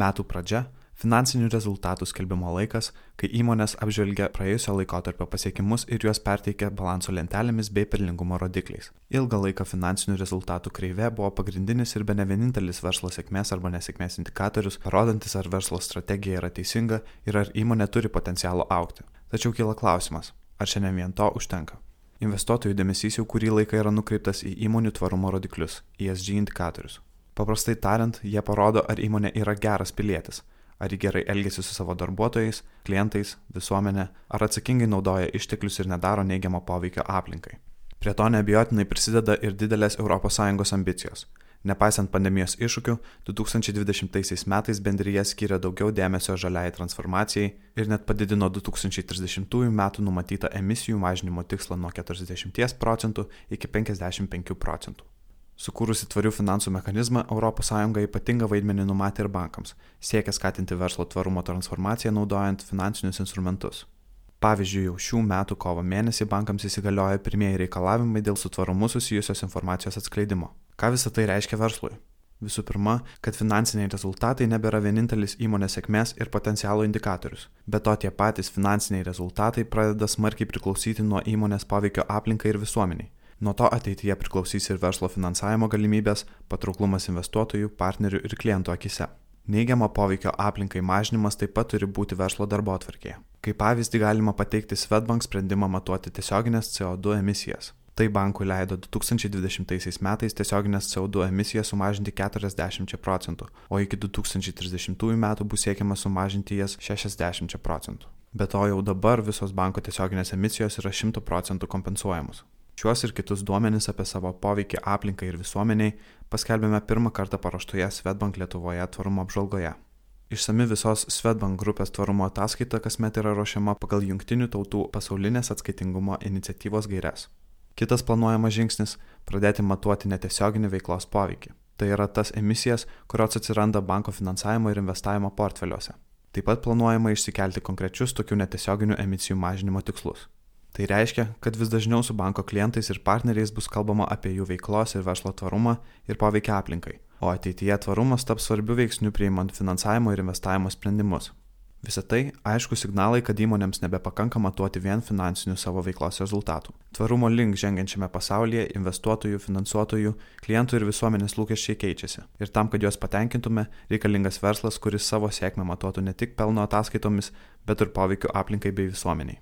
Metų pradžia Finansinių rezultatų skelbimo laikas, kai įmonės apžvelgia praėjusio laikotarpio pasiekimus ir juos perteikia balanso lentelėmis bei pelningumo rodikliais. Ilgą laiką finansinių rezultatų kreivė buvo pagrindinis ir be ne vienintelis verslo sėkmės arba nesėkmės indikatorius, parodantis ar verslo strategija yra teisinga ir ar įmonė turi potencialo aukti. Tačiau kyla klausimas, ar šiandien vien to užtenka? Investuotojų dėmesys jau kurį laiką yra nukreiptas į įmonių tvarumo rodiklius - ESG indikatorius. Paprastai tariant, jie parodo, ar įmonė yra geras pilietis ar ji gerai elgesi su savo darbuotojais, klientais, visuomenė, ar atsakingai naudoja išteklius ir nedaro neigiamo poveikio aplinkai. Prie to neabejotinai prisideda ir didelės ES ambicijos. Nepaisant pandemijos iššūkių, 2020 metais bendryje skiria daugiau dėmesio žaliai transformacijai ir net padidino 2030 m. numatytą emisijų mažinimo tikslą nuo 40 procentų iki 55 procentų. Sukūrusi tvarių finansų mechanizmą, ES ypatingą vaidmenį numatė ir bankams, siekia skatinti verslo tvarumo transformaciją naudojant finansinius instrumentus. Pavyzdžiui, jau šių metų kovo mėnesį bankams įsigaliojo pirmieji reikalavimai dėl su tvarumu susijusios informacijos atskleidimo. Ką visą tai reiškia verslui? Visų pirma, kad finansiniai rezultatai nebėra vienintelis įmonės sėkmės ir potencialo indikatorius, bet to tie patys finansiniai rezultatai pradeda smarkiai priklausyti nuo įmonės poveikio aplinkai ir visuomeniai Nuo to ateityje priklausys ir verslo finansavimo galimybės, patrauklumas investuotojų, partnerių ir klientų akise. Neigiamo poveikio aplinkai mažinimas taip pat turi būti verslo darbo atvarkėje. Kaip pavyzdį galima pateikti Svetbank sprendimą matuoti tiesioginės CO2 emisijas. Tai bankui leido 2020 metais tiesioginės CO2 emisijas sumažinti 40 procentų, o iki 2030 metų bus siekiama sumažinti jas 60 procentų. Be to jau dabar visos banko tiesioginės emisijos yra 100 procentų kompensuojamos. Šiuos ir kitus duomenis apie savo poveikį aplinkai ir visuomeniai paskelbėme pirmą kartą paruoštoje Svetbank Lietuvoje tvarumo apžvalgoje. Išsami visos Svetbank grupės tvarumo ataskaita kasmet yra ruošiama pagal Junktinių tautų pasaulinės atskaitingumo iniciatyvos gairias. Kitas planuojamas žingsnis - pradėti matuoti netiesioginį veiklos poveikį. Tai yra tas emisijas, kurios atsiranda banko finansavimo ir investavimo portfeliuose. Taip pat planuojama išsikelti konkrečius tokių netiesioginių emisijų mažinimo tikslus. Tai reiškia, kad vis dažniau su banko klientais ir partneriais bus kalbama apie jų veiklos ir verslo tvarumą ir poveikia aplinkai, o ateityje tvarumas taps svarbiu veiksniu priimant finansavimo ir investavimo sprendimus. Visą tai aišku signalai, kad įmonėms nebepakanka matuoti vien finansinių savo veiklos rezultatų. Tvarumo link žengiančiame pasaulyje investuotojų, finansuotojų, klientų ir visuomenės lūkesčiai keičiasi. Ir tam, kad juos patenkintume, reikalingas verslas, kuris savo sėkmę matuotų ne tik pelno ataskaitomis, bet ir poveikiu aplinkai bei visuomeniai.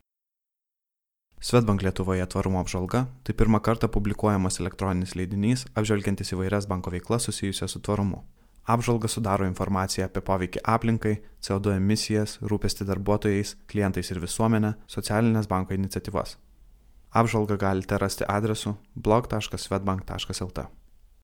Svetbank Lietuvoje tvarumo apžvalga - tai pirmą kartą publikuojamas elektroninis leidinys, apžvelgiantis įvairias banko veiklas susijusias su tvarumu. Apžvalga sudaro informaciją apie poveikį aplinkai, CO2 emisijas, rūpestį darbuotojais, klientais ir visuomenę, socialinės banko iniciatyvas. Apžvalgą galite rasti adresu blog.svetbank.lt.